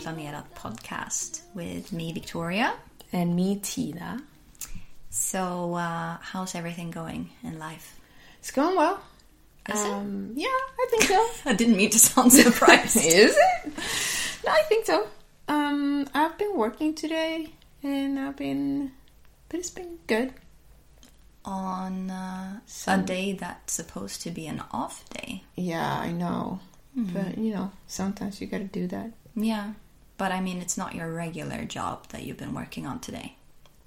Planerat podcast with me Victoria. And me, Tina. So, uh, how's everything going in life? It's going well. Is it? Um, yeah, I think so. I didn't mean to sound surprised. Is it? No, I think so. Um, I've been working today, and I've been, but it's been good. On uh, a day that's supposed to be an off day. Yeah, I know, but you know, sometimes you got to do that. Yeah. But I mean, it's not your regular job that you've been working on today.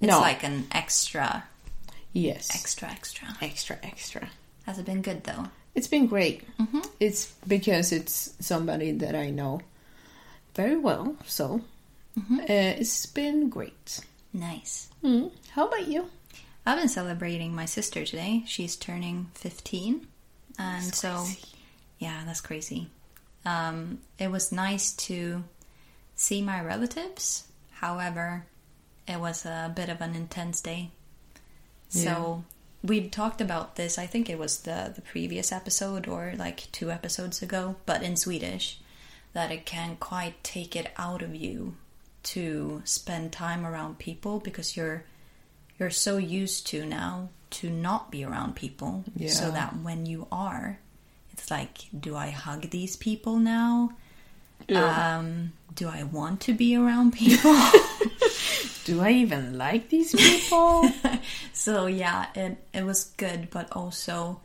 It's No. like an extra, Yes, extra, extra. extra, extra. Has it been good though? It's been great. It's because it's somebody that I know very well, so uh, it's been great. Nice. Mm. How about you? I've been celebrating my sister today. She's turning 15. And so, yeah, that's crazy. Um, it was nice to see my relatives. However, it was a bit of an intense day. So, we talked about this, I think it was the, the previous episode or like two episodes ago, but in Swedish, that it can quite take it out of you to spend time around people because you're you're so used to now to not be around people. So that when you are it's like do i hug these people now? Um do i want to be around people Do I even like these people? so yeah it it was good but also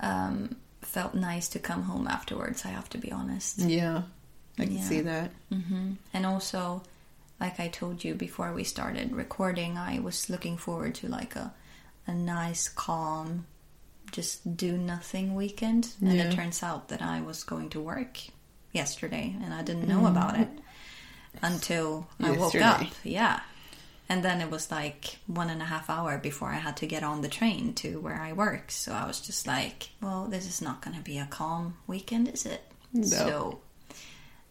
um felt nice to come home afterwards i have to be honest yeah, I can Yeah. see that. and also like i told you before we started recording i was looking forward to like a a nice calm just do nothing weekend and Yeah. it turns out that i was going to work yesterday and i didn't know mm-hmm. about it until i woke up yeah and then it was like one and a half hour before i had to get on the train to where i work so i was just like well this is not going to be a calm weekend is it so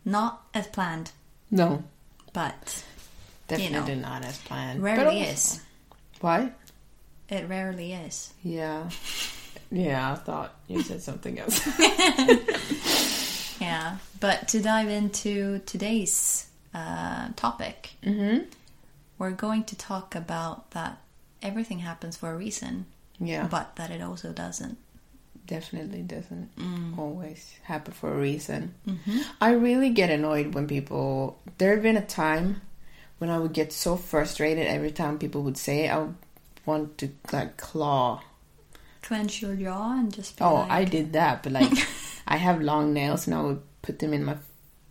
not as planned No, but definitely know, not as planned. rarely also- is. Why? It rarely is. Yeah. Yeah, I thought you said something else. Yeah. But to dive into today's uh, topic, mm-hmm. we're going to talk about that everything happens for a reason, yeah, but that it also doesn't. definitely doesn't mm. always happen for a reason. Mm-hmm. I really get annoyed when people. There had been a time when I would get so frustrated every time people would say I would want to like claw. Clench your jaw and just be Oh, like, I did that, but like I have long nails and I would put them in my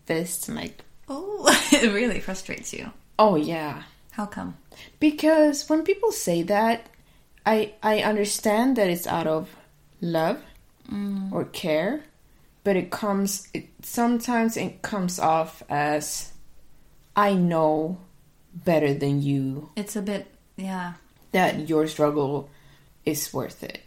fists and like, oh, it really frustrates you. oh yeah. How come? Because when people say that, I I understand that it's out of love mm. or care, but it comes it, sometimes it comes off as I know better than you It's a bit, yeah. that your struggle is worth it.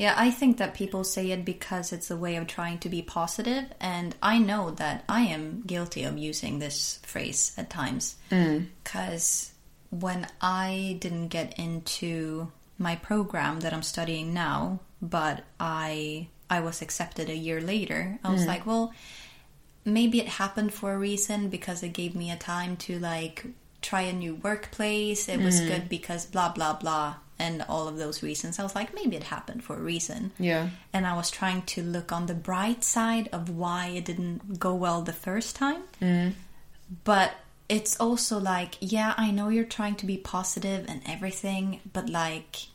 Yeah, I think that people say it because it's a way of trying to be positive, and I know that I am guilty of using this phrase at times. Mm. Because when I didn't get into my program that I'm studying now, but I I was accepted a year later, I was mm. like, well, maybe it happened for a reason because it gave me a time to like try a new workplace. It was mm. good because blah blah blah and all of those reasons. I was like, maybe it happened for a reason. Yeah. And I was trying to look on the bright side of why it didn't go well the first time. Mm-hmm. But it's also like, yeah, I know you're trying to be positive and everything, but like,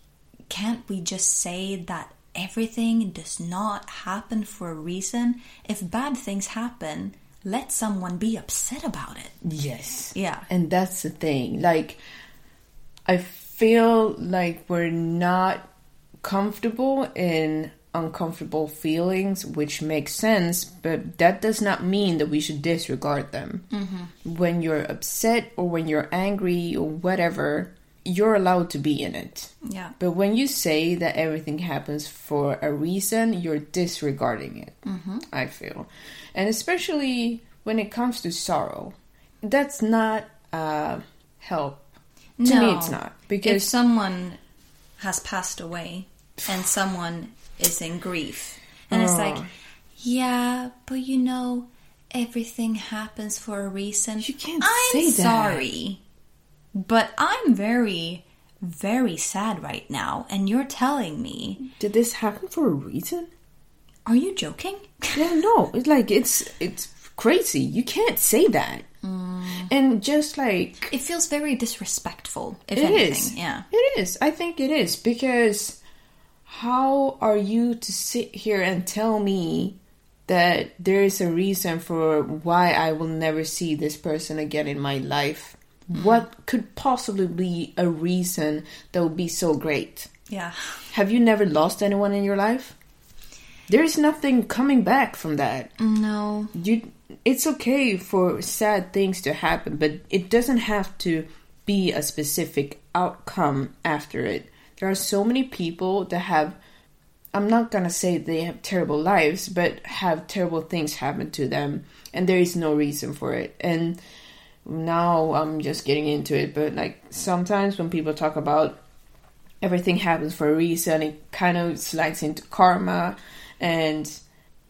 can't we just say that everything does not happen for a reason? If bad things happen, let someone be upset about it. Yes. Yeah. And that's the thing. Like, I feel like we're not comfortable in uncomfortable feelings, which makes sense, but that does not mean that we should disregard them. When you're upset or when you're angry or whatever, you're allowed to be in it. Yeah. But when you say that everything happens for a reason, you're disregarding it, I feel. And especially when it comes to sorrow, that's not uh, help. To me, it's not. because if someone has passed away and someone is in grief, and it's like, Oh. yeah, but you know, everything happens for a reason. You can't I'm say that. sorry, but I'm very, very sad right now, and you're telling me, did this happen for a reason? are you joking? Yeah, no. It's like, it's, it's crazy. You can't say that. Mm. And just like, It feels very disrespectful, if It anything. is. Yeah. It is. I think it is because how are you to sit here and tell me that there is a reason for why I will never see this person again in my life? Mm. What could possibly be a reason that would be so great? Yeah. Have you never lost anyone in your life? There is nothing coming back from that No. you it's okay for sad things to happen but it doesn't have to be a specific outcome after it there are so many people that have i'm not gonna say they have terrible lives but have terrible things happen to them and there is no reason for it and now i'm just getting into it but like sometimes when people talk about everything happens for a reason. It kind of slides into karma. And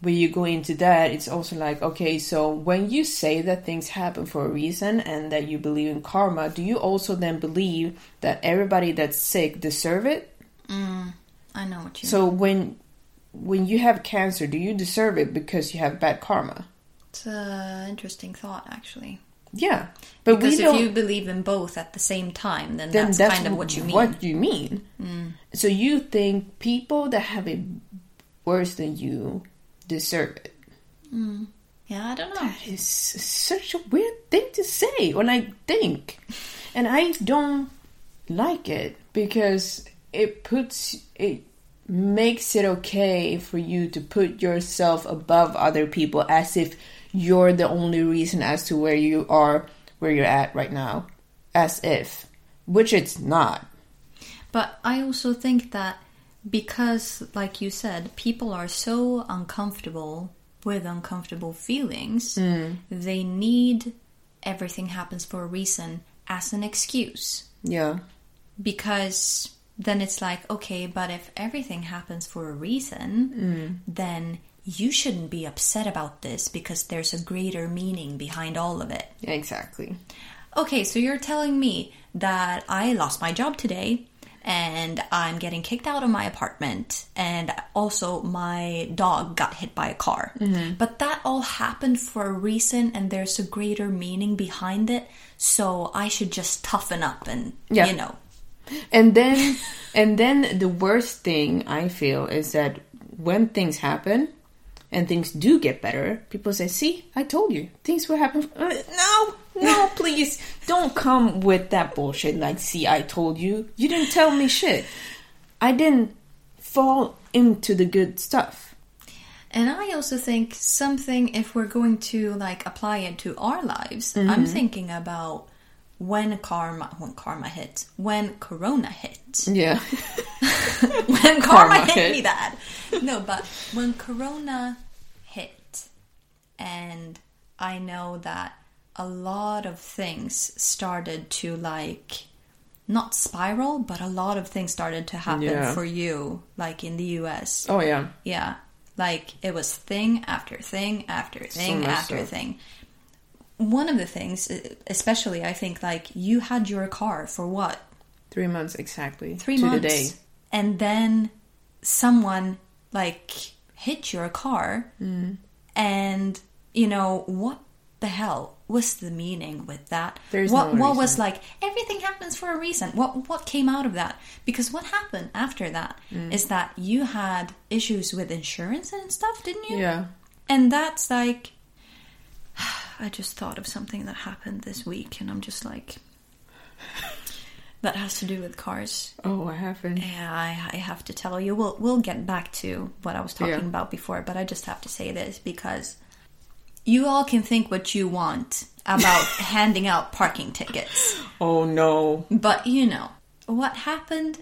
when you go into that, it's also like, okay, so when you say that things happen for a reason and that you believe in karma, do you also then believe that everybody that's sick deserve it? Mm, I know what you So when when you have cancer, do you deserve it because you have bad karma? It's an interesting thought, actually. Yeah, but Because we if you believe in both at the same time, then, then that's, that's, kind of what you mean. What do you mean. Mm. So you think people that have it worse than you deserve it? Hmm. Yeah, I don't know. That is such a weird thing to say, or like think, and I don't like it because it puts it makes it okay for you to put yourself above other people as if you're the only reason as to where you are where you're at right now. As if. Which it's not. But I also think that because, like you said, people are so uncomfortable with uncomfortable feelings, mm. they need everything happens for a reason as an excuse. yeah. Because then it's like, okay, but if everything happens for a reason, mm. then you shouldn't be upset about this because there's a greater meaning behind all of it. exactly. Okay, so you're telling me that I lost my job today and I'm getting kicked out of my apartment and also my dog got hit by a car. Mm-hmm. But that all happened for a reason and there's a greater meaning behind it. So I should just toughen up and, Yeah. you know. And then, and then the worst thing I feel is that when things happen and things do get better, people say, "See, I told you, things will happen." No, no, please don't come with that bullshit. Like, see, I told you. You didn't tell me shit. I didn't fall into the good stuff. And I also think something, if we're going to like apply it to our lives, Mm-hmm. I'm thinking about when karma, when karma hit, when Corona hit, Yeah. when karma, Karma hit, hit. me that. No, but when Corona hit, and I know that a lot of things started to like not spiral, but a lot of things started to happen Yeah. for you, like in the US. Oh yeah. Yeah. Like it was thing after thing after thing much after so. thing. One of the things, especially, I think, like you had your car for what? Three months exactly. Three to months. the day. And then someone like hit your car. Mm. And, you know, what the hell was the meaning with that? There's what no what was like everything happens for a reason. What what came out of that? Because what happened after that is Mm. that you had issues with insurance and stuff, didn't you? Yeah. And that's like I just thought of something that happened this week and I'm just like that has to do with cars. Oh, I haven't. Yeah, I, I have to tell you. We'll we'll get back to what I was talking Yeah. about before, but I just have to say this because you all can think what you want about handing out parking tickets, Oh no. but you know what happened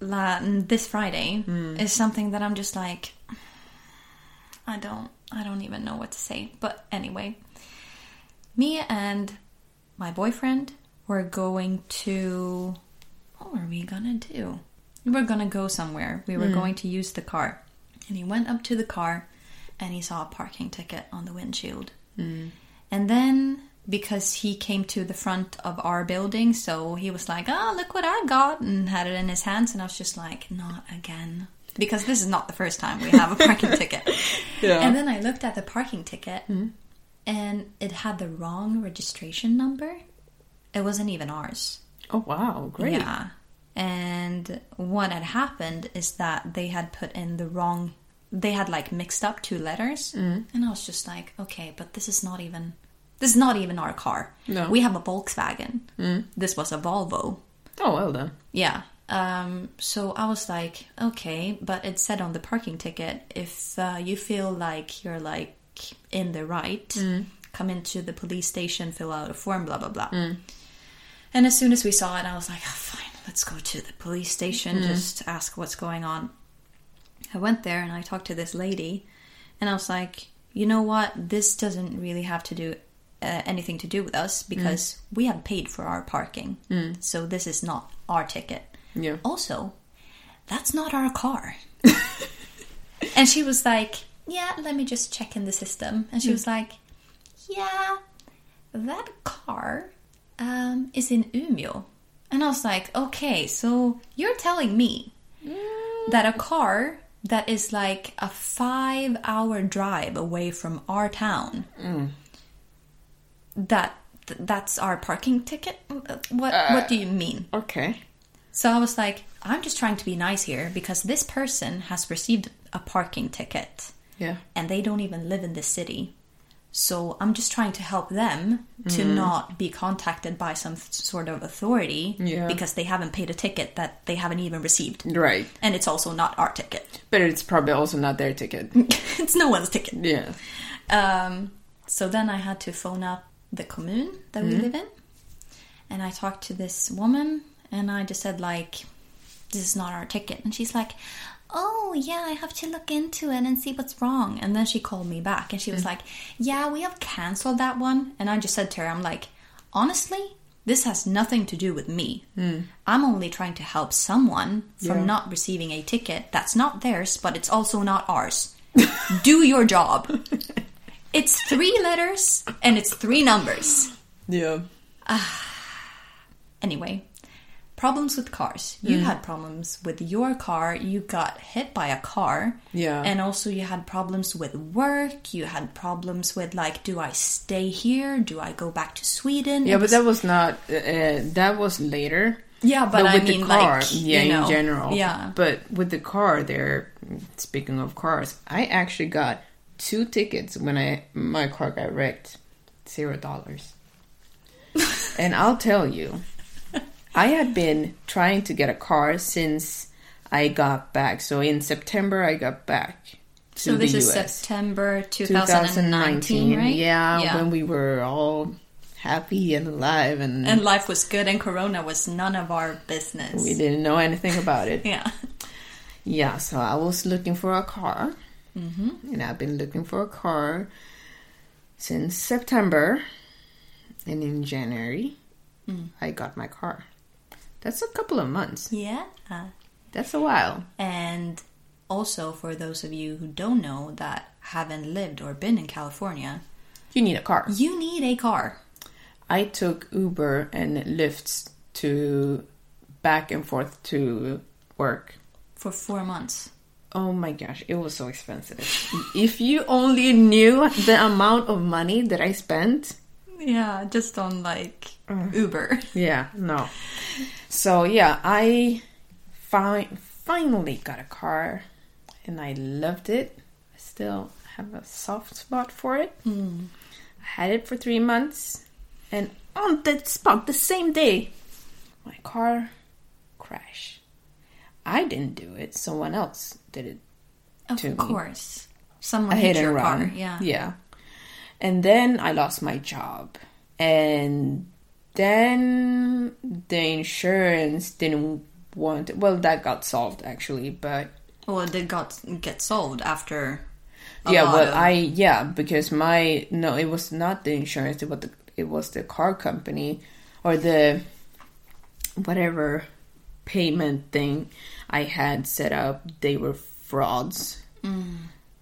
la- this Friday hmm. is something that I'm just like I don't I don't even know what to say. But anyway, me and my boyfriend were going to what were we gonna do? We were gonna go somewhere. We were hmm. going to use the car. And he went up to the car and he saw a parking ticket on the windshield. Mm. And then because he came to the front of our building, so he was like, "Oh, look what I got," and had it in his hands, and I was just like, "Not again," because this is not the first time we have a parking ticket. Yeah. And then I looked at the parking ticket, mm-hmm. and it had the wrong registration number. It wasn't even ours. Oh wow, great. Yeah. And what had happened is that they had put in the wrong they had like mixed up two letters mm. and I was just like, okay, but this is not even this is not even our car. No. We have a Volkswagen. Mm. This was a Volvo. Oh well done. Yeah. Um, so I was like, okay, but it said on the parking ticket, if uh, you feel like you're like in the right, mm. come into the police station, fill out a form, blah blah blah. And as soon as we saw it, I was like, oh, fine, let's go to the police station, just ask what's going on. I went there and I talked to this lady, and I was like, you know what? This doesn't really have to do uh, anything to do with us because we have paid for our parking. So this is not our ticket. Yeah. Also, that's not our car. and she was like, yeah, let me just check in the system. And she was like, yeah, that car um, is in Umeå. And I was like, okay, so you're telling me that a car that is like a five hour drive away from our town, mm. That that's our parking ticket? Uh, what uh, what do you mean? Okay. So I was like, I'm just trying to be nice here because this person has received a parking ticket Yeah. and they don't even live in the city. So I'm just trying to help them to not be contacted by some sort of authority Yeah. because they haven't paid a ticket that they haven't even received. Right. And it's also not our ticket. But it's probably also not their ticket. it's no one's ticket. yeah. Um, so then I had to phone up the commune that we live in, and I talked to this woman, and I just said like, "This is not our ticket," and she's like, "Oh yeah, I have to look into it and see what's wrong." And then she called me back, and she was mm. like, "Yeah, we have canceled that one," and I just said to her, "I'm like, honestly." This has nothing to do with me. Mm. I'm only trying to help someone from Yeah. not receiving a ticket that's not theirs, but it's also not ours. do your job. It's three letters and it's three numbers. Yeah. Ah. Anyway, problems with cars. You had problems with your car. You got hit by a car. Yeah. And also, you had problems with work. You had problems with, like, do I stay here? Do I go back to Sweden? Yeah, but that was not. Uh, that was later. Yeah, but I with mean, the car, like, yeah, you know, in general. yeah. But with the car, there. Speaking of cars, I actually got two tickets when I my car got wrecked. Zero dollars. and I'll tell you, I had been trying to get a car since I got back. So in September, I got back. So this is US. September 2019, right? Yeah, when we were all happy and alive and, and life was good and corona was none of our business. we didn't know anything about it. Yeah. Yeah, so I was looking for a car. Mm-hmm. And I've been looking for a car since September. And in January, Mm. I got my car. That's a couple of months. Yeah. That's a while. And also for those of you who don't know that haven't lived or been in California, You need a car. you need a car. I took Uber and Lyft to back and forth to work. for four months. Oh my gosh, it was so expensive. if you only knew the amount of money that I spent. Yeah, just on like mm. Uber. Yeah, no. So yeah, I fi- finally got a car and I loved it. I still have a soft spot for it. Hmm. I had it for three months and on that spot, the same day, my car crashed. I didn't do it, someone else did it Of To me. course. Someone a hit your run. car. Yeah. Yeah. And then I lost my job. And then the insurance didn't want well that got solved actually, but Well, it did got get solved after. Yeah, well of- I yeah, because my no, it was not the insurance, it was the it was the car company or the whatever payment thing I had set up, they were frauds. Mm.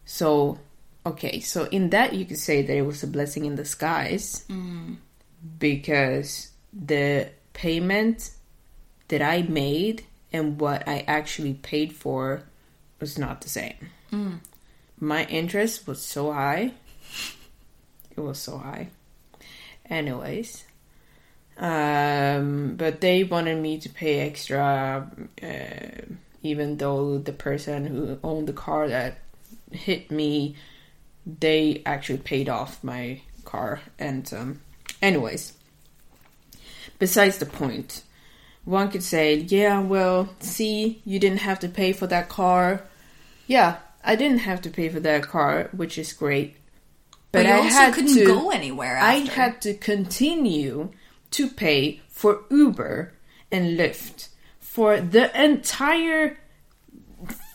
So, okay, so in that you could say that it was a blessing in disguise because the payment that I made and what I actually paid for was not the same. My interest was so high. It was so high. Anyways, um, but they wanted me to pay extra, uh, even though the person who owned the car that hit me, they actually paid off my car. And, um, anyways, besides the point, one could say, yeah, well, see, you didn't have to pay for that car. Yeah, I didn't have to pay for that car, which is great. But, you I also had couldn't to- go anywhere I had to continue to pay for Uber and Lyft for the entire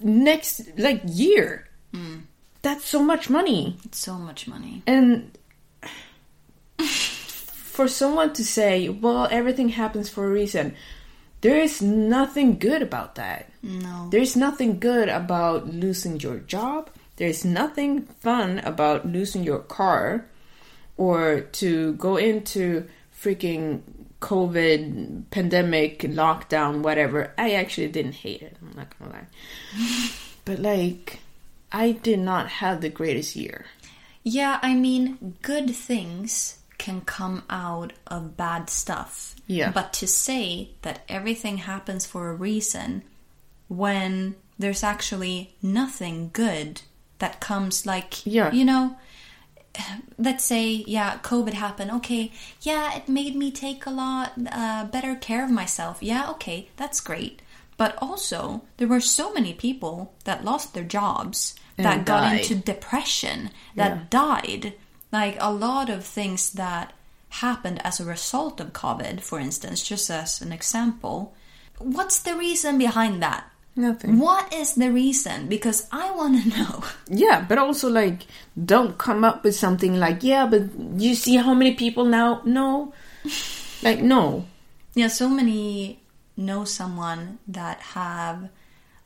next like year. Hmm. That's so much money. It's so much money. And for someone to say, well, everything happens for a reason, there is nothing good about that. No. There's nothing good about losing your job. There's nothing fun about losing your car or to go into freaking COVID pandemic lockdown, whatever. I actually didn't hate it. I'm not gonna lie. but like, I did not have the greatest year. Yeah, I mean, good things can come out of bad stuff. Yeah. But to say that everything happens for a reason when there's actually nothing good that comes like, Yeah. you know, let's say, yeah, COVID happened. Okay, yeah, it made me take a lot uh, better care of myself. Yeah, okay, that's great. But also, there were so many people that lost their jobs, that got died. into depression, that died. Like a lot of things that happened as a result of COVID, for instance, just as an example. What's the reason behind that? Nothing. What is the reason? Because I want to know. Yeah, but also like don't come up with something like, yeah, but you see how many people now no. Like no. Yeah, so many know someone that have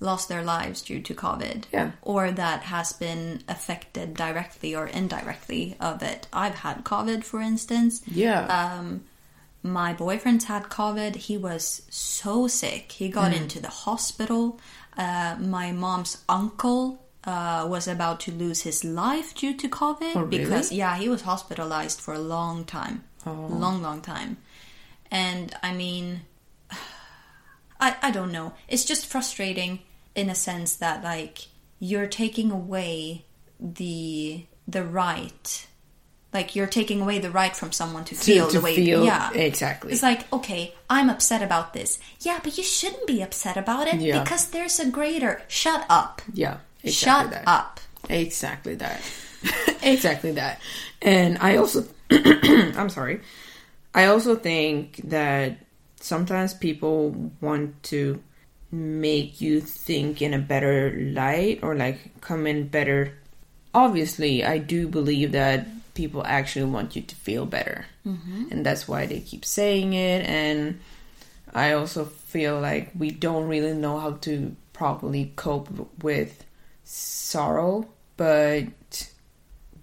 lost their lives due to COVID. Yeah. Or that has been affected directly or indirectly of it. I've had COVID, for instance. Yeah. Um, my boyfriend's had COVID. He was so sick. He got Mm. into the hospital. Uh, my mom's uncle uh, was about to lose his life due to COVID Oh, really? because yeah, he was hospitalized for a long time, Oh. long, long time. And I mean, I I don't know. It's just frustrating in a sense that like you're taking away the the right like you're taking away the right from someone to feel to the way feel- yeah exactly. it's like okay i'm upset about this yeah but you shouldn't be upset about it Yeah. because there's a greater shut up yeah. Exactly shut that. up Exactly that. exactly that. And I also, I'm sorry. I also think that sometimes people want to make you think in a better light or like come in better. Obviously, I do believe that people actually want you to feel better. Mm-hmm. And that's why they keep saying it. And I also feel like we don't really know how to properly cope with sorrow. But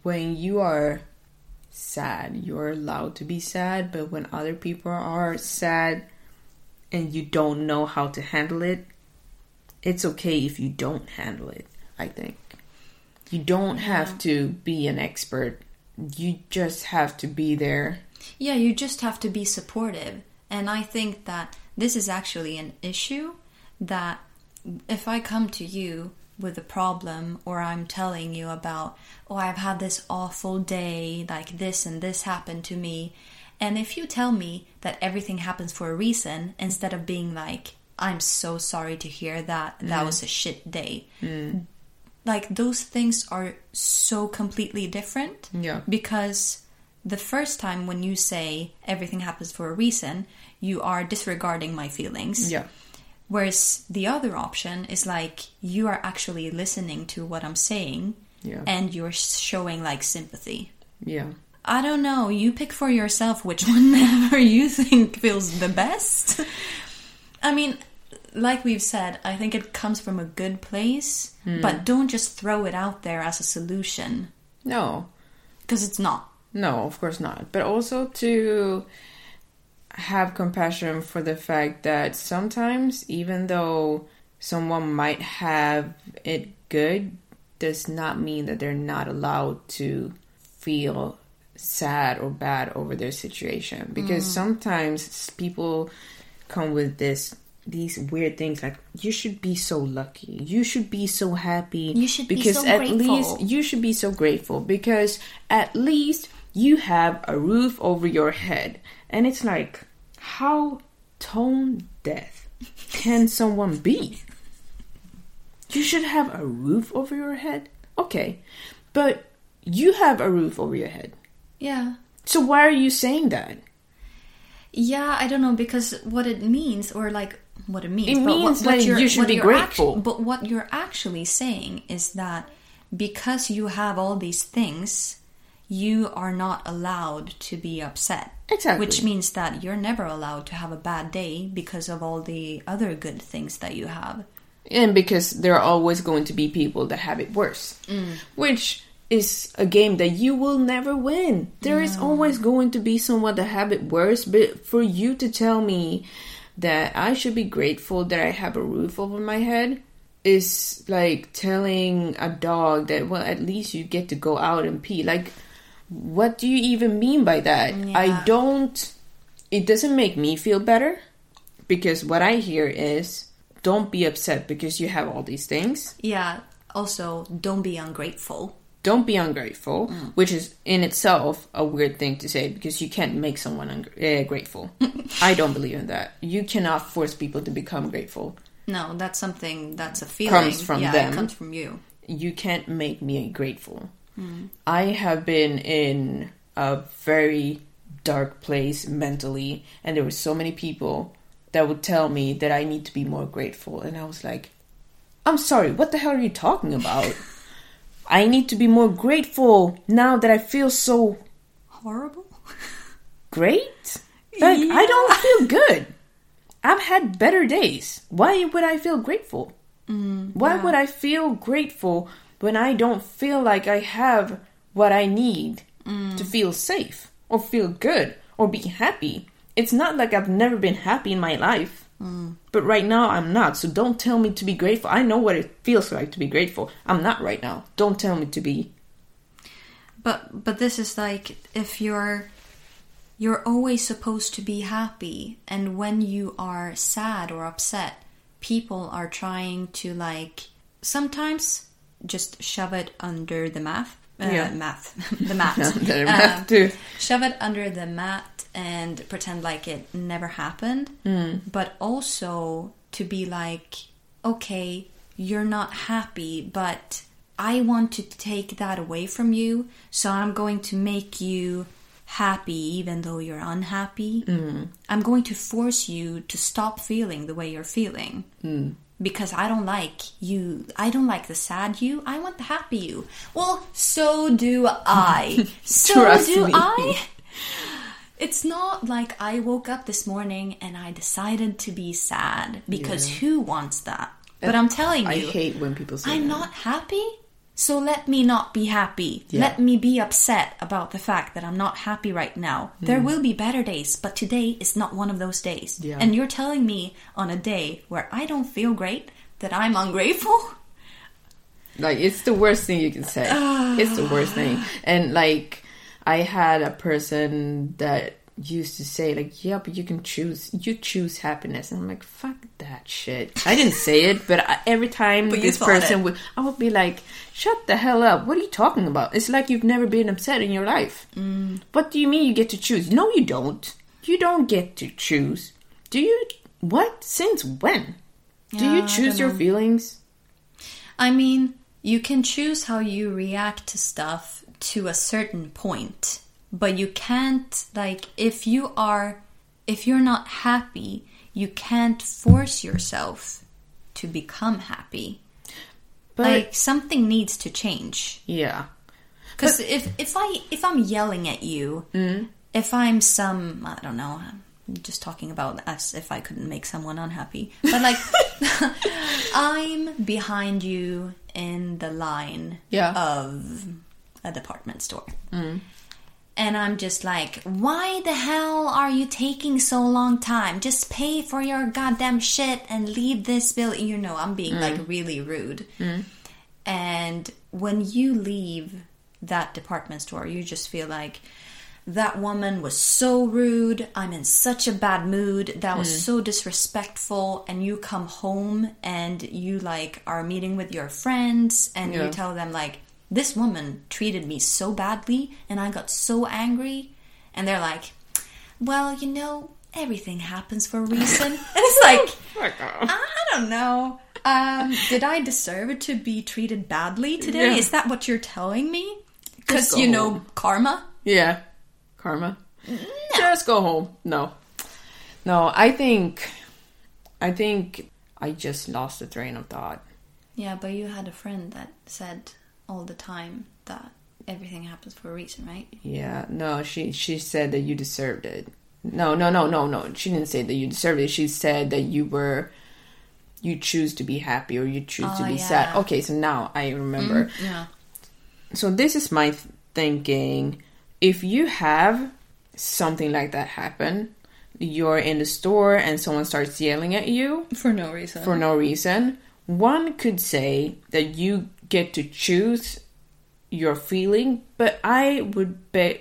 when you are sad, you're allowed to be sad. But when other people are sad and you don't know how to handle it, it's okay if you don't handle it, I think. You don't have to be an expert you just have to be there. Yeah, you just have to be supportive. And I think that this is actually an issue that if I come to you with a problem or I'm telling you about, oh, I've had this awful day, like this and this happened to me. And if you tell me that everything happens for a reason instead of being like, I'm so sorry to hear that, that mm. was a shit day. Mm like those things are so completely different. Yeah. Because the first time when you say everything happens for a reason, you are disregarding my feelings. Yeah. Whereas the other option is like you are actually listening to what I'm saying yeah. and you're showing like sympathy. Yeah. I don't know. You pick for yourself which one you think feels the best. I mean, like we've said, I think it comes from a good place, mm. but don't just throw it out there as a solution. No. Because it's not. No, of course not. But also to have compassion for the fact that sometimes, even though someone might have it good, does not mean that they're not allowed to feel sad or bad over their situation. Because mm. sometimes people come with this these weird things like you should be so lucky. You should be so happy. You should because be so at grateful. least you should be so grateful. Because at least you have a roof over your head. And it's like how tone deaf can someone be? You should have a roof over your head? Okay. But you have a roof over your head yeah so why are you saying that yeah, I don't know because what it means, or like what it means. It but means what, what you should be grateful. Actu- but what you're actually saying is that because you have all these things, you are not allowed to be upset. Exactly. Which means that you're never allowed to have a bad day because of all the other good things that you have. And because there are always going to be people that have it worse. Mm. Which is a game that you will never win. There no. is always going to be someone that have it worse, but for you to tell me that I should be grateful that I have a roof over my head is like telling a dog that well at least you get to go out and pee like what do you even mean by that yeah. i don't it doesn't make me feel better because what i hear is don't be upset because you have all these things yeah also don't be ungrateful don't be ungrateful, mm. which is in itself a weird thing to say because you can't make someone uh, grateful. I don't believe in that. You cannot force people to become grateful. No, that's something that's a feeling. Comes from yeah, them. It comes from you. You can't make me grateful. Mm. I have been in a very dark place mentally, and there were so many people that would tell me that I need to be more grateful, and I was like, "I'm sorry, what the hell are you talking about?" I need to be more grateful now that I feel so horrible. Great? Like yeah. I don't feel good. I've had better days. Why would I feel grateful? Mm, Why yeah. would I feel grateful when I don't feel like I have what I need mm. to feel safe or feel good or be happy? It's not like I've never been happy in my life. Mm. But right now I'm not. So don't tell me to be grateful. I know what it feels like to be grateful. I'm not right now. Don't tell me to be. But but this is like if you're you're always supposed to be happy and when you are sad or upset, people are trying to like sometimes just shove it under the mat. Uh, yeah. math, the mat. the math too. Shove it under the mat and pretend like it never happened, mm. but also to be like, okay, you're not happy, but I want to take that away from you, so I'm going to make you happy even though you're unhappy. I'm going to force you to stop feeling the way you're feeling. Because I don't like you. I don't like the sad you. I want the happy you. Well, so do I. so Trust do me. I. It's not like I woke up this morning and I decided to be sad because who wants that? But I'm telling you, I hate when people say I'm that. not happy, so let me not be happy. Let me be upset about the fact that I'm not happy right now. Hmm. There will be better days, but today is not one of those days. Yeah. And you're telling me on a day where I don't feel great that I'm ungrateful? Like it's the worst thing you can say. it's the worst thing. And like I had a person that used to say like, "Yeah, but you can choose. You choose happiness." And I'm like, "Fuck that shit." I didn't say it, but I, every time But this person it. would, I would be like, "Shut the hell up! What are you talking about? It's like you've never been upset in your life. Mm. What do you mean you get to choose? No, you don't. You don't get to choose. Do you? What? Since when? Do Yeah, you choose your feelings?" I mean, you can choose how you react to stuff to a certain point, but you can't like if you are if you're not happy, you can't force yourself to become happy. But like something needs to change. yeah. Because if if I if I'm yelling at you, mm-hmm. if I'm some I don't know, I'm just talking about as if I couldn't make someone unhappy, but like I'm behind you in the line Yeah. of a department store. And I'm just like, why the hell are you taking so long time? Just pay for your goddamn shit and leave this building. You know, I'm being like mm. really rude. Mm. And when you leave that department store, you just feel like that woman was so rude. I'm in such a bad mood. That was mm. so disrespectful. And you come home and you like are meeting with your friends and Yeah. you tell them like, this woman treated me so badly and I got so angry. And they're like, well, you know, everything happens for a reason. and it's like, I don't know. Um, did I deserve to be treated badly today? Yeah. Is that what you're telling me? Because you know home. karma. Yeah. Karma. Just go home. No. No, I think I think I just lost the train of thought. Yeah, but you had a friend that said all the time that everything happens for a reason, right? Yeah. No, she she said that you deserved it. No, no, no, no, no. She didn't say that you deserved it. She said that you were you choose to be happy or you choose to Oh, be yeah. sad. Okay, so now I remember. Mm-hmm, yeah. so this is my th- thinking if you have something like that happen you're in the store and someone starts yelling at you For no reason. for no reason one could say that you get to choose your feeling but i would bet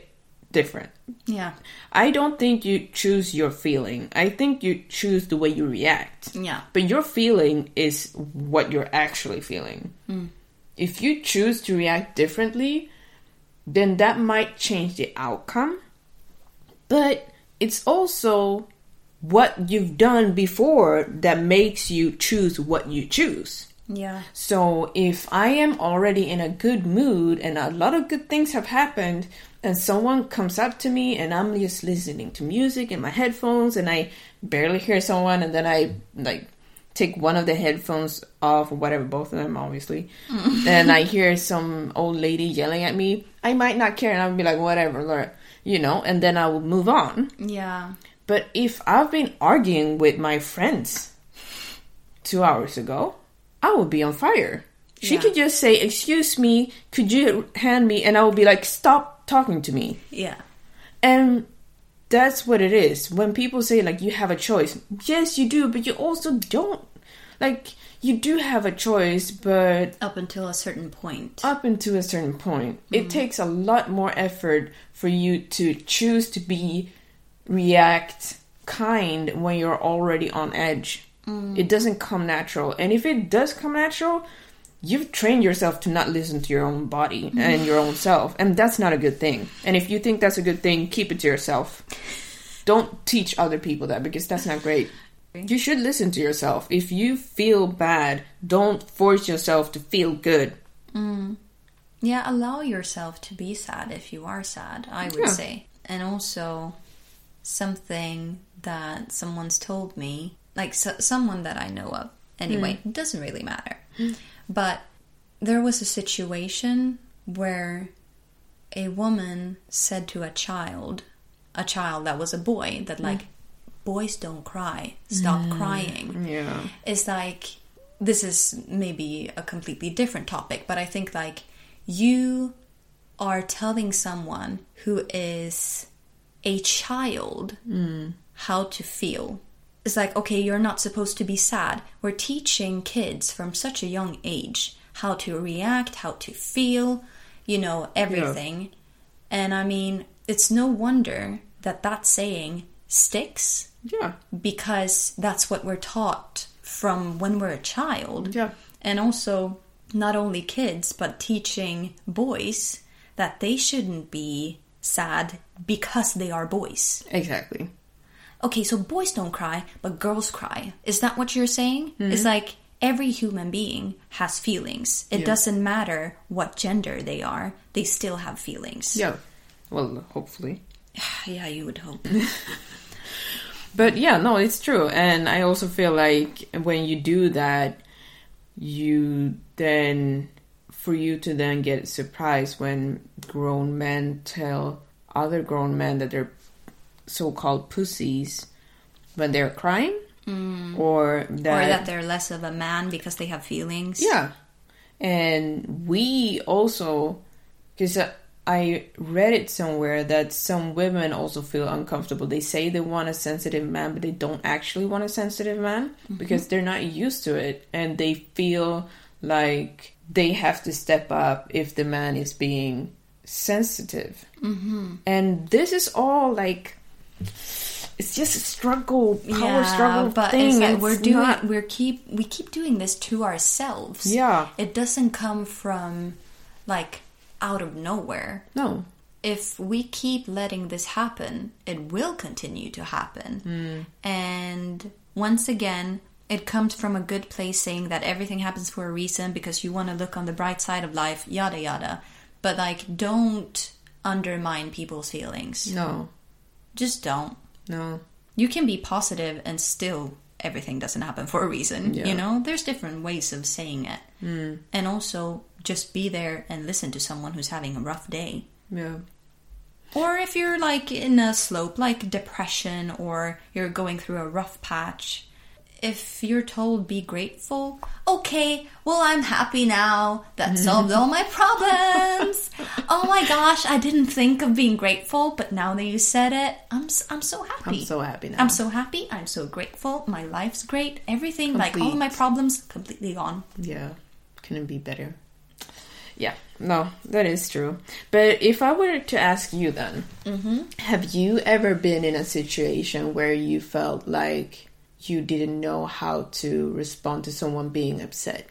different yeah. i don't think you choose your feeling i think you choose the way you react Yeah. but your feeling is what you're actually feeling. Hmm. If you choose to react differently, then that might change the outcome. But it's also what you've done before that makes you choose what you choose. Yeah. So if I am already in a good mood and a lot of good things have happened, and someone comes up to me and I'm just listening to music in my headphones and I barely hear someone, and then I like take one of the headphones off or whatever, both of them obviously, mm. and I hear some old lady yelling at me, I might not care and I'll be like, whatever, Laura, you know, and then I will move on. Yeah. But if I've been arguing with my friends two hours ago, I would be on fire. She Yeah. could just say, Excuse me, could you hand me? And I would be like, Stop talking to me. Yeah. And that's what it is. When people say, like, you have a choice, yes, you do, but you also don't. Like, you do have a choice, but Up until a certain point. up until a certain point. It mm. takes a lot more effort for you to choose to be react kind when you're already on edge. It doesn't come natural. And if it does come natural, you've trained yourself to not listen to your own body mm-hmm. and your own self. And that's not a good thing. And if you think that's a good thing, keep it to yourself. Don't teach other people that because that's not great. You should listen to yourself. If you feel bad, don't force yourself to feel good. Mm. Yeah, allow yourself to be sad if you are sad, I would Yeah. say. And also, something that someone's told me, like so, someone that I know of, anyway, hmm. it doesn't really matter. Hmm. But there was a situation where a woman said to a child, a child that was a boy, that, hmm. like, boys don't cry, stop mm. crying. Yeah. is like this is maybe a completely different topic, but I think like you are telling someone who is a child how to feel. It's like, okay, you're not supposed to be sad. We're teaching kids from such a young age how to react, how to feel, you know, everything. And I mean, it's no wonder that that saying sticks Yeah. because that's what we're taught from when we're a child. Yeah. And also, not only kids, but teaching boys that they shouldn't be sad because they are boys. Exactly. Okay, so boys don't cry, but girls cry. Is that what you're saying? Hmm. It's like every human being has feelings. It doesn't matter what gender they are, they still have feelings. Yeah. Well, hopefully. Yeah, you would hope. But yeah, no, it's true. And I also feel like when you do that, you then, for you to then get surprised when grown men tell other grown men that they're so called pussies when they're crying. Or that, or that they're less of a man because they have feelings. Yeah. And we also, because I read it somewhere that some women also feel uncomfortable. They say they want a sensitive man, but they don't actually want a sensitive man because they're not used to it. And they feel like they have to step up if the man is being sensitive. Mm-hmm. And this is all like. It's just a struggle, power struggle but thing. it's like It's we're doing not- we're keep we keep doing this to ourselves. Yeah. It doesn't come from like out of nowhere. no, If we keep letting this happen, it will continue to happen. Hmm. And once again, it comes from a good place saying that everything happens for a reason because you want to look on the bright side of life, yada yada. But like don't undermine people's feelings. no, Just don't no. you can be positive and still everything doesn't happen for a reason Yeah. you know there's different ways of saying it mm. and also just be there and listen to someone who's having a rough day Yeah. or if you're like in a slope like depression or you're going through a rough patch if you're told be grateful okay well i'm happy now that solved all my problems oh my gosh i didn't think of being grateful but now that you said it i'm, I'm so happy I'm so happy now. I'm so happy. I'm so grateful. My life's great. Everything, like all my problems, completely gone. Yeah, couldn't be better. Yeah, no, that is true. But if I were to ask you then, mm-hmm. have you ever been in a situation where you felt like you didn't know how to respond to someone being upset?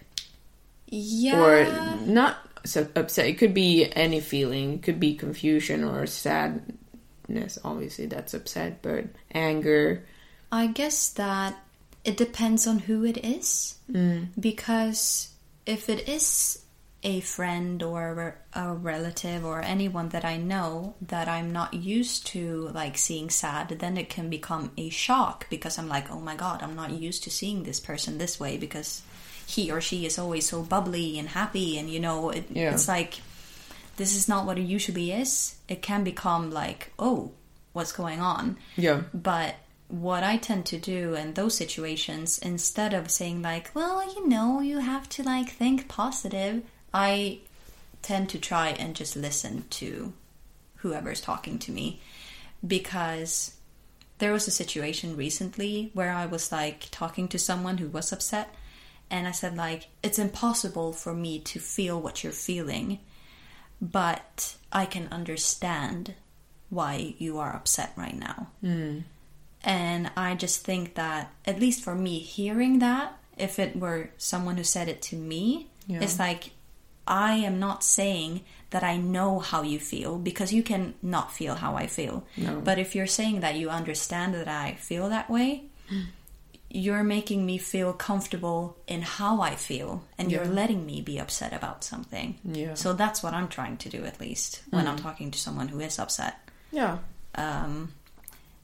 Yeah. Or not so upset, it could be any feeling, it could be confusion or sadness, obviously, that's upset, but anger. I guess that it depends on who it is. Mm. Because if it is a friend or a relative or anyone that I know that I'm not used to like seeing sad, then it can become a shock because I'm like, oh my god, I'm not used to seeing this person this way because he or she is always so bubbly and happy and you know it, Yeah. it's like this is not what it usually is. It can become like, oh, what's going on? Yeah. But what I tend to do in those situations, instead of saying like, well, you know, you have to like think positive, I tend to try and just listen to whoever's talking to me because there was a situation recently where I was like talking to someone who was upset and I said like it's impossible for me to feel what you're feeling but I can understand why you are upset right now. Hmm. And I just think that, at least for me, hearing that, if it were someone who said it to me, Yeah. it's like I am not saying that I know how you feel because you can not feel how I feel. No. But if you're saying that you understand that I feel that way, hmm. you're making me feel comfortable in how I feel, and you're letting me be upset about something. Yeah. So that's what I'm trying to do, at least when I'm hmm. talking to someone who is upset. Yeah. Um,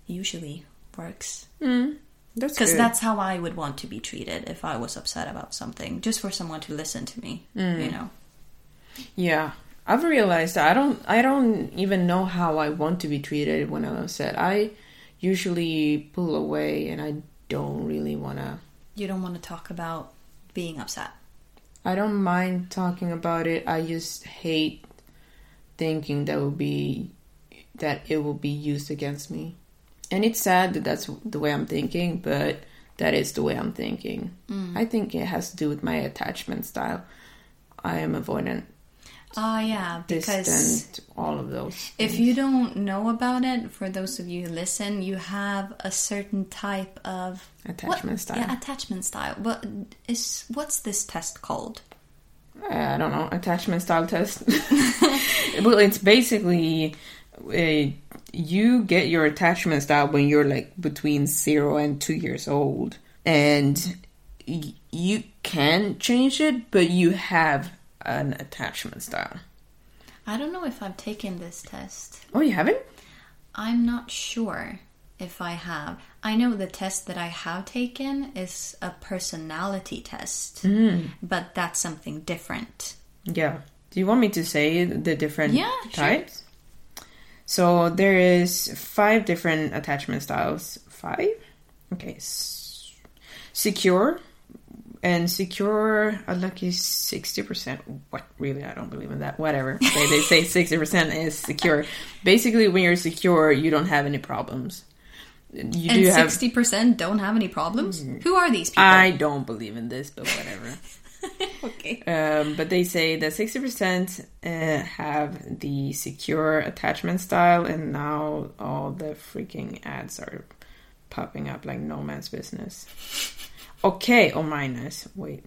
usually works hmm. That's because that's how I would want to be treated if I was upset about something, just for someone to listen to me. You know. Yeah, I've realized that I don't. I don't even know how I want to be treated when I'm upset. I usually pull away, and I don't really want to. You don't want to talk about being upset. I don't mind talking about it. I just hate thinking that will be that it will be used against me. And it's sad that that's the way I'm thinking, but that is the way I'm thinking. Mm. I think it has to do with my attachment style. I am avoidant, Ah, yeah, because distant, all of those. if you don't know about it, for those of you who listen, you have a certain type of Attachment what- style. Yeah, attachment style. What is what's this test called? I don't know, attachment style test. well, it's basically uh, you get your attachment style when you're like between zero and two years old, and y- you can change it, but you have an attachment style. I don't know if I've taken this test. Oh, you haven't? I'm not sure if I have. I know the test that I have taken is a personality test, mm. but that's something different. Yeah. Do you want me to say the different Yeah, sure. types? So there is five different attachment styles. Five? Okay. S- secure. And secure, a lucky 60%. What? Really? I don't believe in that. Whatever. they, they say 60% is secure. Basically, when you're secure, you don't have any problems. You And do have. sixty percent don't have any problems. Who are these people? I don't believe in this, but whatever. okay. Um, but they say that 60% uh, have the secure attachment style, and now all the freaking ads are popping up like no man's business. Okay, or minus. Wait.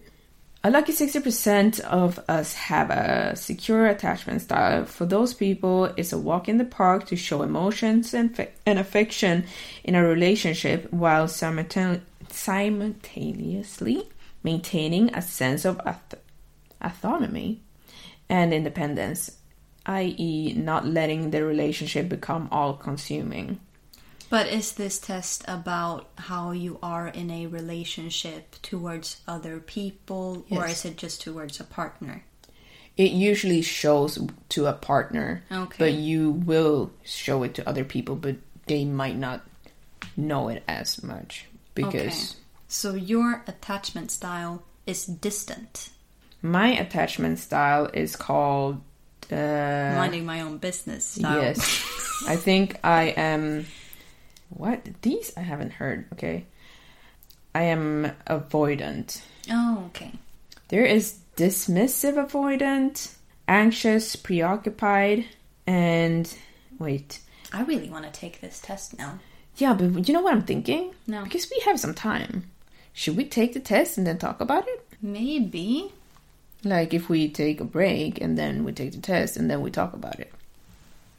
A lucky 60% of us have a secure attachment style. For those people, it's a walk in the park to show emotions and, and affection in a relationship while simultane- simultaneously maintaining a sense of auth- autonomy and independence, i.e., not letting the relationship become all consuming. But is this test about how you are in a relationship towards other people, or is it just towards a partner? It usually shows to a partner, Okay. but you will show it to other people, but they might not know it as much because Okay. So your attachment style is distant. my attachment style is called. Uh, Minding my own business style. Yes. I think I am. What? These I haven't heard. Okay. I am avoidant. Oh, okay. There is dismissive avoidant, anxious, preoccupied, and. Wait. I really want to take this test now. Yeah, but you know what I'm thinking? No. Because we have some time. Should we take the test and then talk about it? Maybe. Like if we take a break and then we take the test and then we talk about it.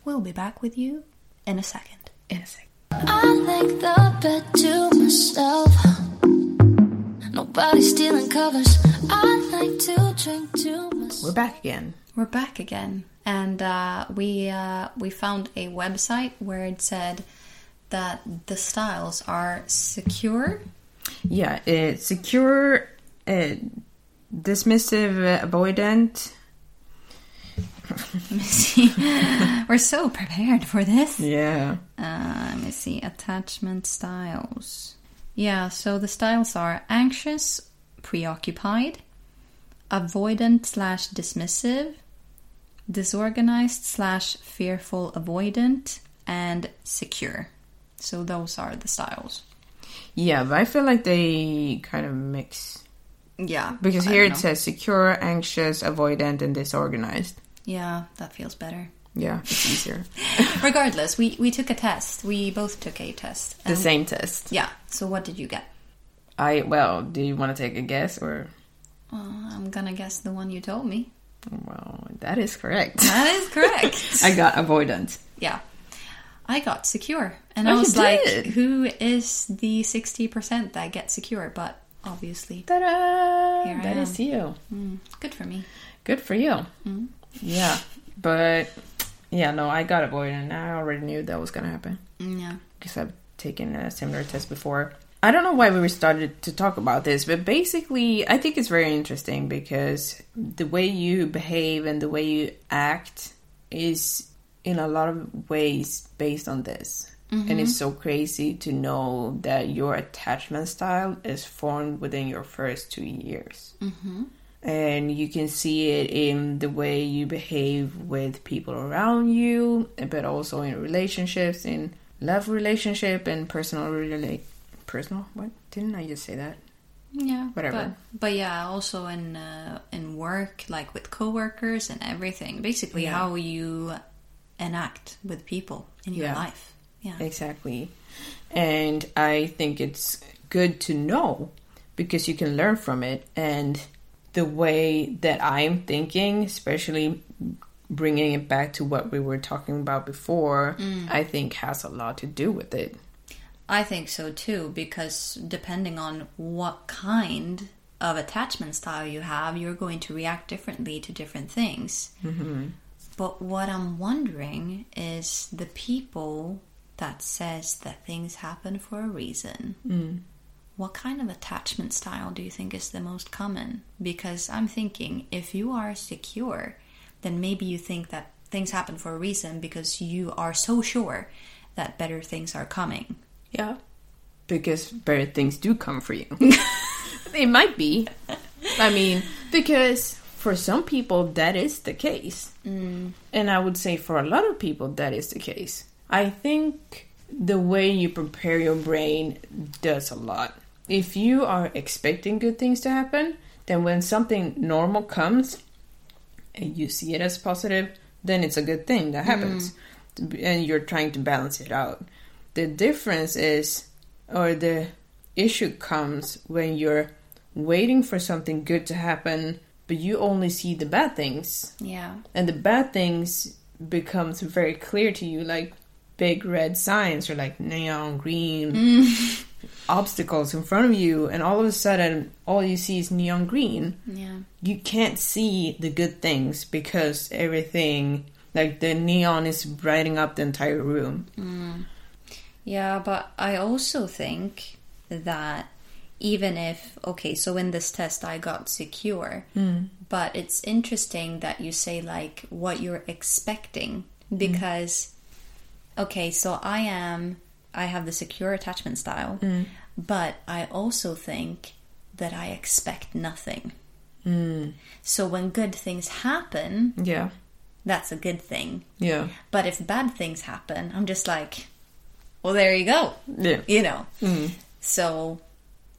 We'll be back with you in a second. In a sec. I like the bed to myself. Nobody stealing covers. I like to drink to myself. We're back again. We're back again, and uh, we uh, we found a website where it said that the styles are secure, Yeah, it's secure, uh, dismissive, uh, avoidant. Let me see. We're so prepared for this. Yeah. Uh, let me see. Attachment styles. Yeah, so the styles are anxious, preoccupied, avoidant slash dismissive, disorganized slash fearful avoidant, and secure. So those are the styles. Yeah, but I feel like they kind of mix. Yeah. Because here it know. says secure, anxious, avoidant, and disorganized. Yeah, that feels better. Yeah, it's easier. Regardless, we, we took a test. We both took a test. the same test. Yeah. So what did you get? I, well, do you want to take a guess or? Uh, I'm gonna guess the one you told me. Well, that is correct. That is correct. I got avoidant. yeah. I got secure. And Oh, I was like, who is the 60% that gets secure? But obviously, Ta-da! Here I That is you. good for me. Good for you. Yeah, but yeah, no, I got avoidant. and I already knew that was gonna happen Yeah. because I've taken a similar test before. I don't know why we started to talk about this, but basically, I think it's very interesting because the way you behave and the way you act is in a lot of ways based on this. And it's mm-hmm. so crazy to know that your attachment style is formed within your first two years. Mm-hmm. And you can see it in the way you behave with people around you, but also in relationships, in love relationship and personal relate personal what didn't i just say that Yeah, Whatever. But, but yeah, also in uh, in work, like with coworkers and everything. Basically, Yeah. how you enact with people in your Yeah. life. Yeah. exactly and i think it's good to know because you can learn from it and the way that i'm thinking especially bringing it back to what we were talking about before i think has a lot to do with it I think so too, because depending on what kind of attachment style you have, you're going to react differently to different things. Mm-hmm. But what I'm wondering is the people that says that things happen for a reason. What kind of attachment style do you think is the most common? Because I'm thinking if you are secure, then maybe you think that things happen for a reason because you are so sure that better things are coming. Yeah. Because better things do come for you. it might be. I mean, because for some people that is the case. Mm. And I would say for a lot of people that is the case. I think the way you prepare your brain does a lot. If you are expecting good things to happen, then when something normal comes and you see it as positive, then it's a good thing that happens. Mm. And you're trying to balance it out. The difference is, or the issue comes when you're waiting for something good to happen, but you only see the bad things. Yeah. And the bad things becomes very clear to you, like big red signs or like neon green mm. obstacles in front of you, and all of a sudden, all you see is neon green. Yeah. you can't see the good things because everything like the neon is brighting up the entire room. Mm. Yeah, but I also think that even if, okay, so in this test I got secure, hmm. but it's interesting that you say like what you're expecting hmm. because, okay, so I am, I have the secure attachment style, mm. but I also think that I expect nothing. Mm. So when good things happen, yeah that's a good thing. yeah But if bad things happen, I'm just like, well, there you go. yeah You know? Mm. So,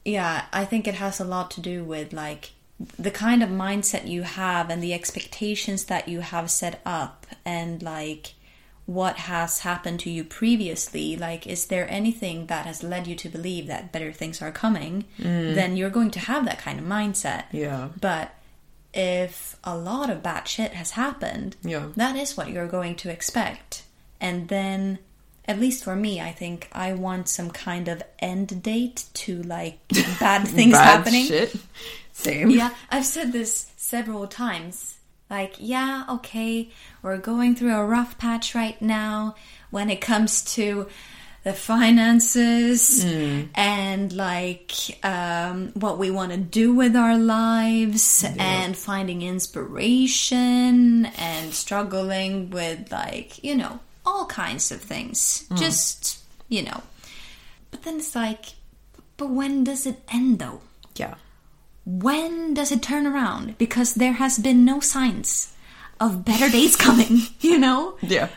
yeah, I think it has a lot to do with like the kind of mindset you have and the expectations that you have set up and like what has happened to you previously like is there anything that has led you to believe that better things are coming mm. then you're going to have that kind of mindset Yeah. but if a lot of bad shit has happened Yeah. that is what you're going to expect. And then, at least for me, I think I want some kind of end date to like bad things Bad happening. shit same Yeah, I've said this several times. Like, yeah, okay, we're going through a rough patch right now when it comes to the finances and like um, what we want to do with our lives and finding inspiration and struggling with like you know all kinds of things. Just you know. But then it's like but when does it end though? Yeah when does it turn around? Because there has been no signs of better days coming, you know? yeah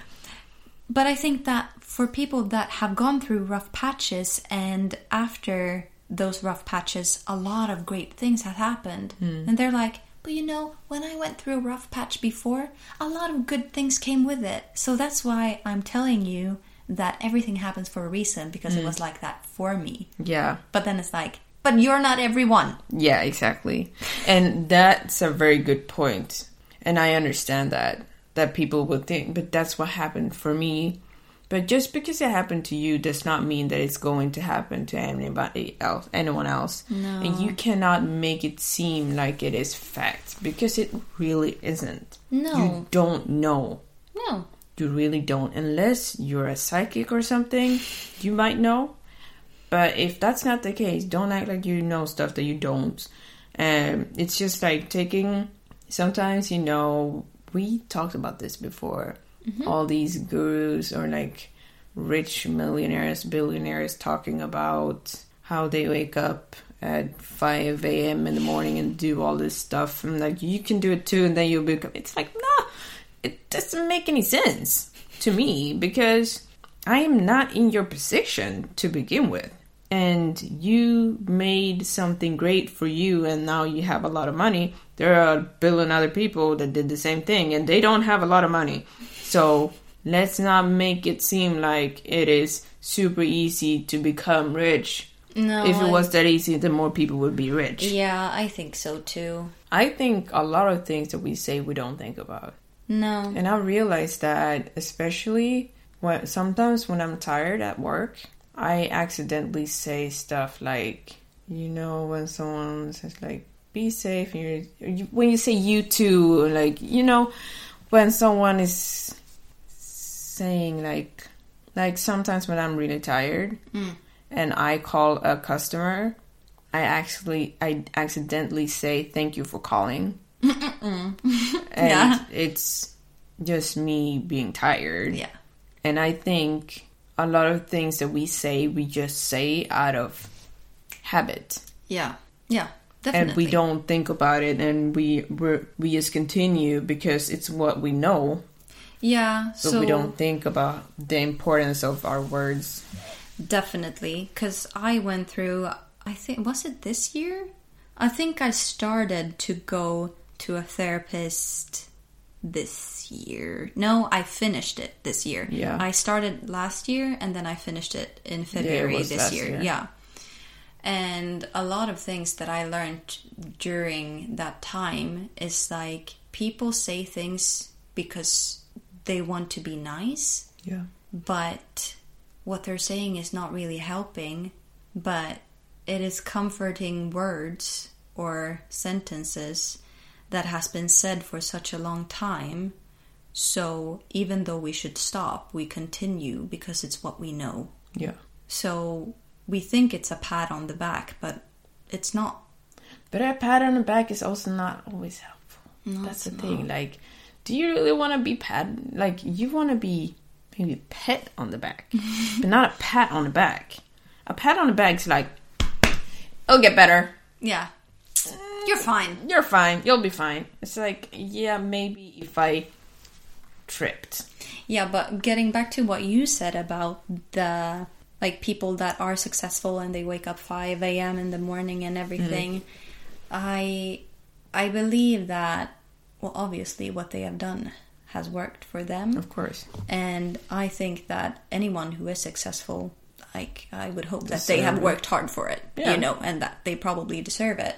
But I think that for people that have gone through rough patches and after those rough patches, a lot of great things have happened. Hmm. And they're like, but you know, when I went through a rough patch before, a lot of good things came with it. So that's why I'm telling you that everything happens for a reason because it hmm. was like that for me. yeah But then it's like, but you're not everyone. Yeah, exactly. And that's a very good point. And I understand that that people would think, but that's what happened for me. But just because it happened to you does not mean that it's going to happen to anybody else, anyone else. No. And you cannot make it seem like it is fact because it really isn't. No. You don't know. No. You really don't. Unless you're a psychic or something, you might know. But if that's not the case, don't act like you know stuff that you don't. Um, it's just like taking. Sometimes you know we talked about this before. All these gurus or like rich millionaires, billionaires talking about how they wake up at 5 a.m. in the morning and do all this stuff. And like, you can do it too, and then you'll become. It's like, nah, it doesn't make any sense to me because I am not in your position to begin with. And you made something great for you, and now you have a lot of money. There are a billion other people that did the same thing, and they don't have a lot of money. So let's not make it seem like it is super easy to become rich. No. if it I- was that easy, then more people would be rich. Yeah, I think so too. I think a lot of things that we say we don't think about. No. And I realize that especially when sometimes when I'm tired at work, I accidentally say stuff like, you know, when someone says like, "Be safe," and you're, you, when you say "you too," like you know, when someone is saying like, like sometimes when I'm really tired hmm. and I call a customer, I actually I accidentally say thank you for calling. and Yeah. it's just me being tired. Yeah. And I think a lot of things that we say, we just say out of habit. Yeah. Yeah. Definitely. And we don't think about it and we we just continue because it's what we know. Yeah. So, So, we don't think about the importance of our words. Definitely, because I went through. I think was it this year. I think I started to go to a therapist this year. No, I finished it this year. Yeah. I started last year and then I finished it in February was this year. year. Yeah. And a lot of things that I learned during that time is like people say things because they want to be nice Yeah. but what they're saying is not really helping, but it is comforting words or sentences that has been said for such a long time. So even though we should stop, we continue because it's what we know. Yeah. So we think it's a pat on the back, but it's not. But a pat on the back is also not always helpful. That's the thing. Like, do you really want to be pat? Like, you want to be maybe pet on the back, but not a pat on the back. A pat on the back is like, it'll get better. Yeah. Eh, you're fine. You're fine. You'll be fine. It's like, yeah, maybe if I tripped. Yeah, but getting back to what you said about the like people that are successful and they wake up 5 a.m. in the morning and mm-hmm. everything, I I believe that well obviously what they have done has worked for them. Of course. And I think that anyone who is successful, like I would hope that they have worked hard for it, Yeah. you know, and that they probably deserve it.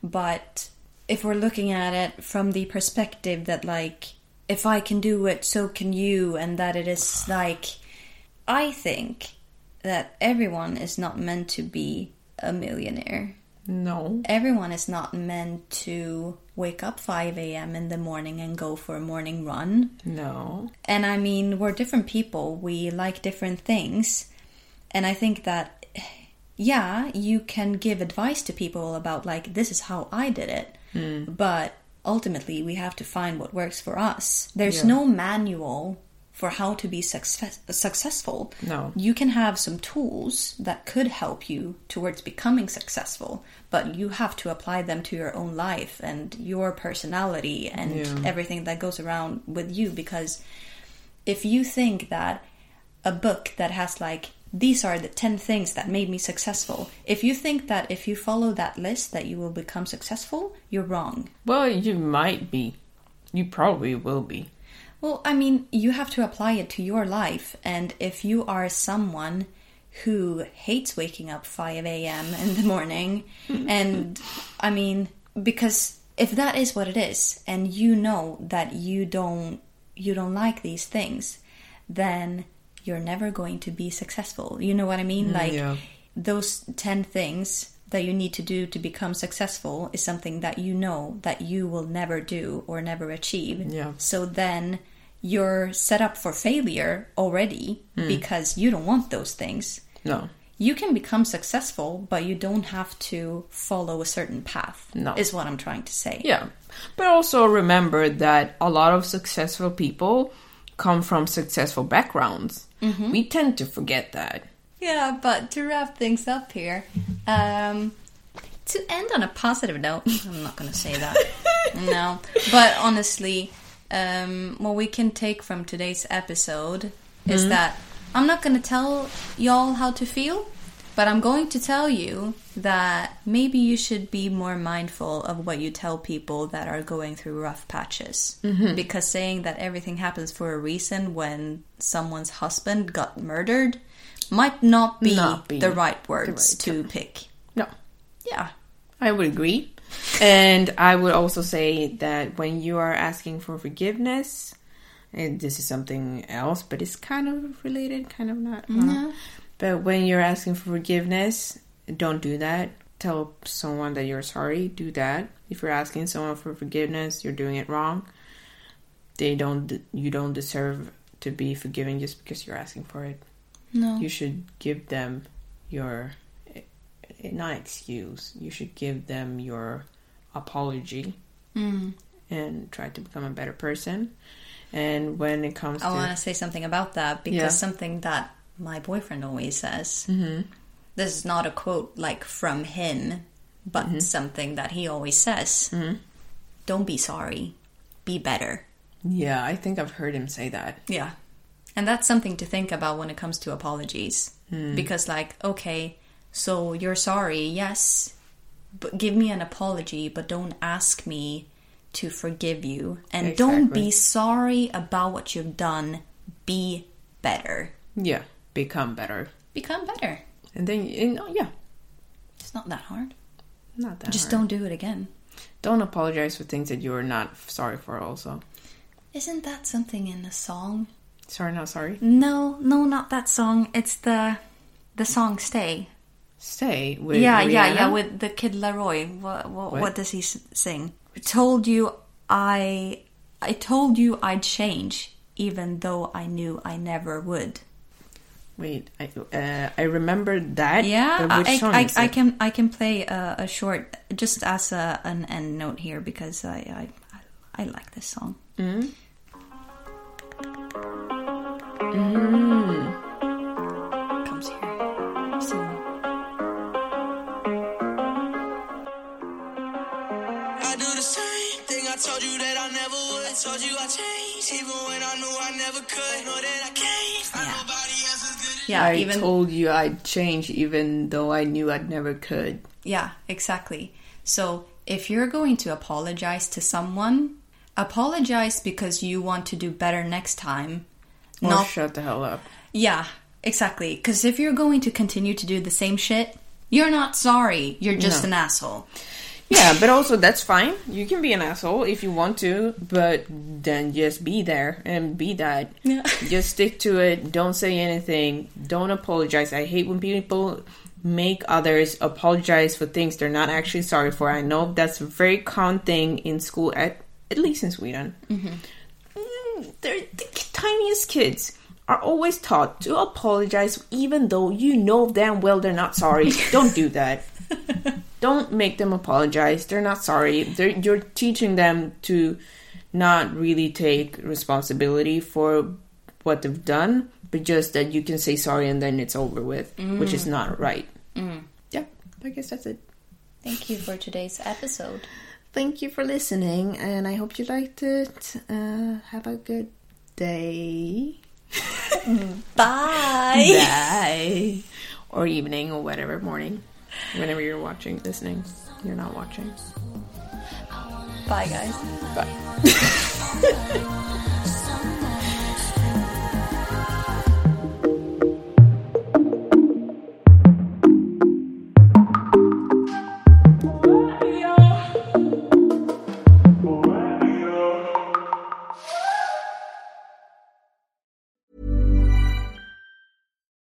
But if we're looking at it from the perspective that like if I can do it, so can you, and that it is like I think that everyone is not meant to be a millionaire No. everyone is not meant to wake up 5 a.m. in the morning and go for a morning run. No. And I mean, we're different people, we like different things. And I think that, yeah, you can give advice to people about, like, this is how I did it. Hmm. But ultimately, we have to find what works for us. There's Yeah. no manual for how to be success- successful. No. You can have some tools that could help you towards becoming successful, but you have to apply them to your own life and your personality and Yeah. everything that goes around with you because if you think that a book that has like these are the 10 things that made me successful if you think that if you follow that list that you will become successful you're wrong Well, you might be. You probably will be. well i mean you have to apply it to your life and if you are someone who hates waking up 5 a.m in the morning and i mean because if that is what it is and you know that you don't you don't like these things then you're never going to be successful. You know what I mean? Mm, like yeah. those 10 things that you need to do to become successful is something that you know that you will never do or never achieve. Yeah. So then you're set up for failure already mm. because you don't want those things. No. You can become successful, but you don't have to follow a certain path. No. Is what I'm trying to say. Yeah. But also remember that a lot of successful people come from successful backgrounds. We tend to forget that. Yeah, but to wrap things up here, um, to end on a positive note, I'm not going to say that. no, but honestly, um, what we can take from today's episode is that I'm not going to tell y'all how to feel, but I'm going to tell you that maybe you should be more mindful of what you tell people that are going through rough patches. Mm-hmm. Because saying that everything happens for a reason when someone's husband got murdered might not be, Not be the right words right to pick. No. Yeah. I would agree. And I would also say that when you are asking for forgiveness, and this is something else, but it's kind of related, kind of not. Know. But when you're asking for forgiveness, don't do that. Tell someone that you're sorry. Do that. If you're asking someone for forgiveness, you're doing it wrong. They don't. You don't deserve to be forgiven just because you're asking for it. No. You should give them your not excuse. You should give them your apology Mm. and try to become a better person. And when it comes I to want to say something about that because Yeah. something that my boyfriend always says. Mm-hmm. This is not a quote like from him, but Mm-hmm. something that he always says. Don't be sorry, be better. yeah, I think I've heard him say that. Yeah. And that's something to think about when it comes to apologies. Hmm. Because, like, okay, so you're sorry, yes, but give me an apology, but don't ask me to forgive you. And don't be sorry about what you've done. Be better. Yeah, become better. Become better. And then you know, yeah, It's not that hard. not that. Just hard. don't do it again. don't apologize for things that you're not sorry for. Also, Isn't that something in the song? sorry, not sorry. No, no, not that song. It's the the song "Stay." Stay with yeah, yeah, Rihanna. yeah. With the kid Laroi. What, what, What? what does he sing? I told you I, I told you I'd change, even though I knew I never would. Wait, I uh, I remember that. Yeah, I, I, I can I can play a, a short just as a, an end note here because I I, I, like this song. Mm-hmm. Comes I told you that I never would. I told you I changed, even when I knew I never could. Know that I can't. Not Yeah. nobody else is good. Yeah, I even told you I'd change, even though I knew I'd never could. Yeah, exactly. So if you're going to apologize to someone, apologize because you want to do better next time. Or Not shut the hell up. yeah, exactly. Because if you're going to continue to do the same shit, you're not sorry. You're just No. an asshole. Yeah, but also that's fine. You can be an asshole if you want to, but then just be there and be that. Yeah. Just stick to it. Don't say anything. Don't apologize. I hate when people make others apologize for things they're not actually sorry for. I know that's a very common thing in school, at at least in Sweden. Mm, They're the tiniest kids are always taught to apologize even though you know damn well they're not sorry. Don't do that don't make them apologize. They're not sorry. They're, you're teaching them to not really take responsibility for what they've done, but just that you can say sorry and then it's over with, which is not right. Yeah, I guess that's it. Thank you for today's episode. Thank you for listening, and I hope you liked it. Uh, have a good day. Bye. Bye. Or evening, or whatever, morning. Whenever you're watching, listening. You're not watching. Bye, guys. Bye.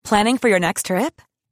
Planning for your next trip?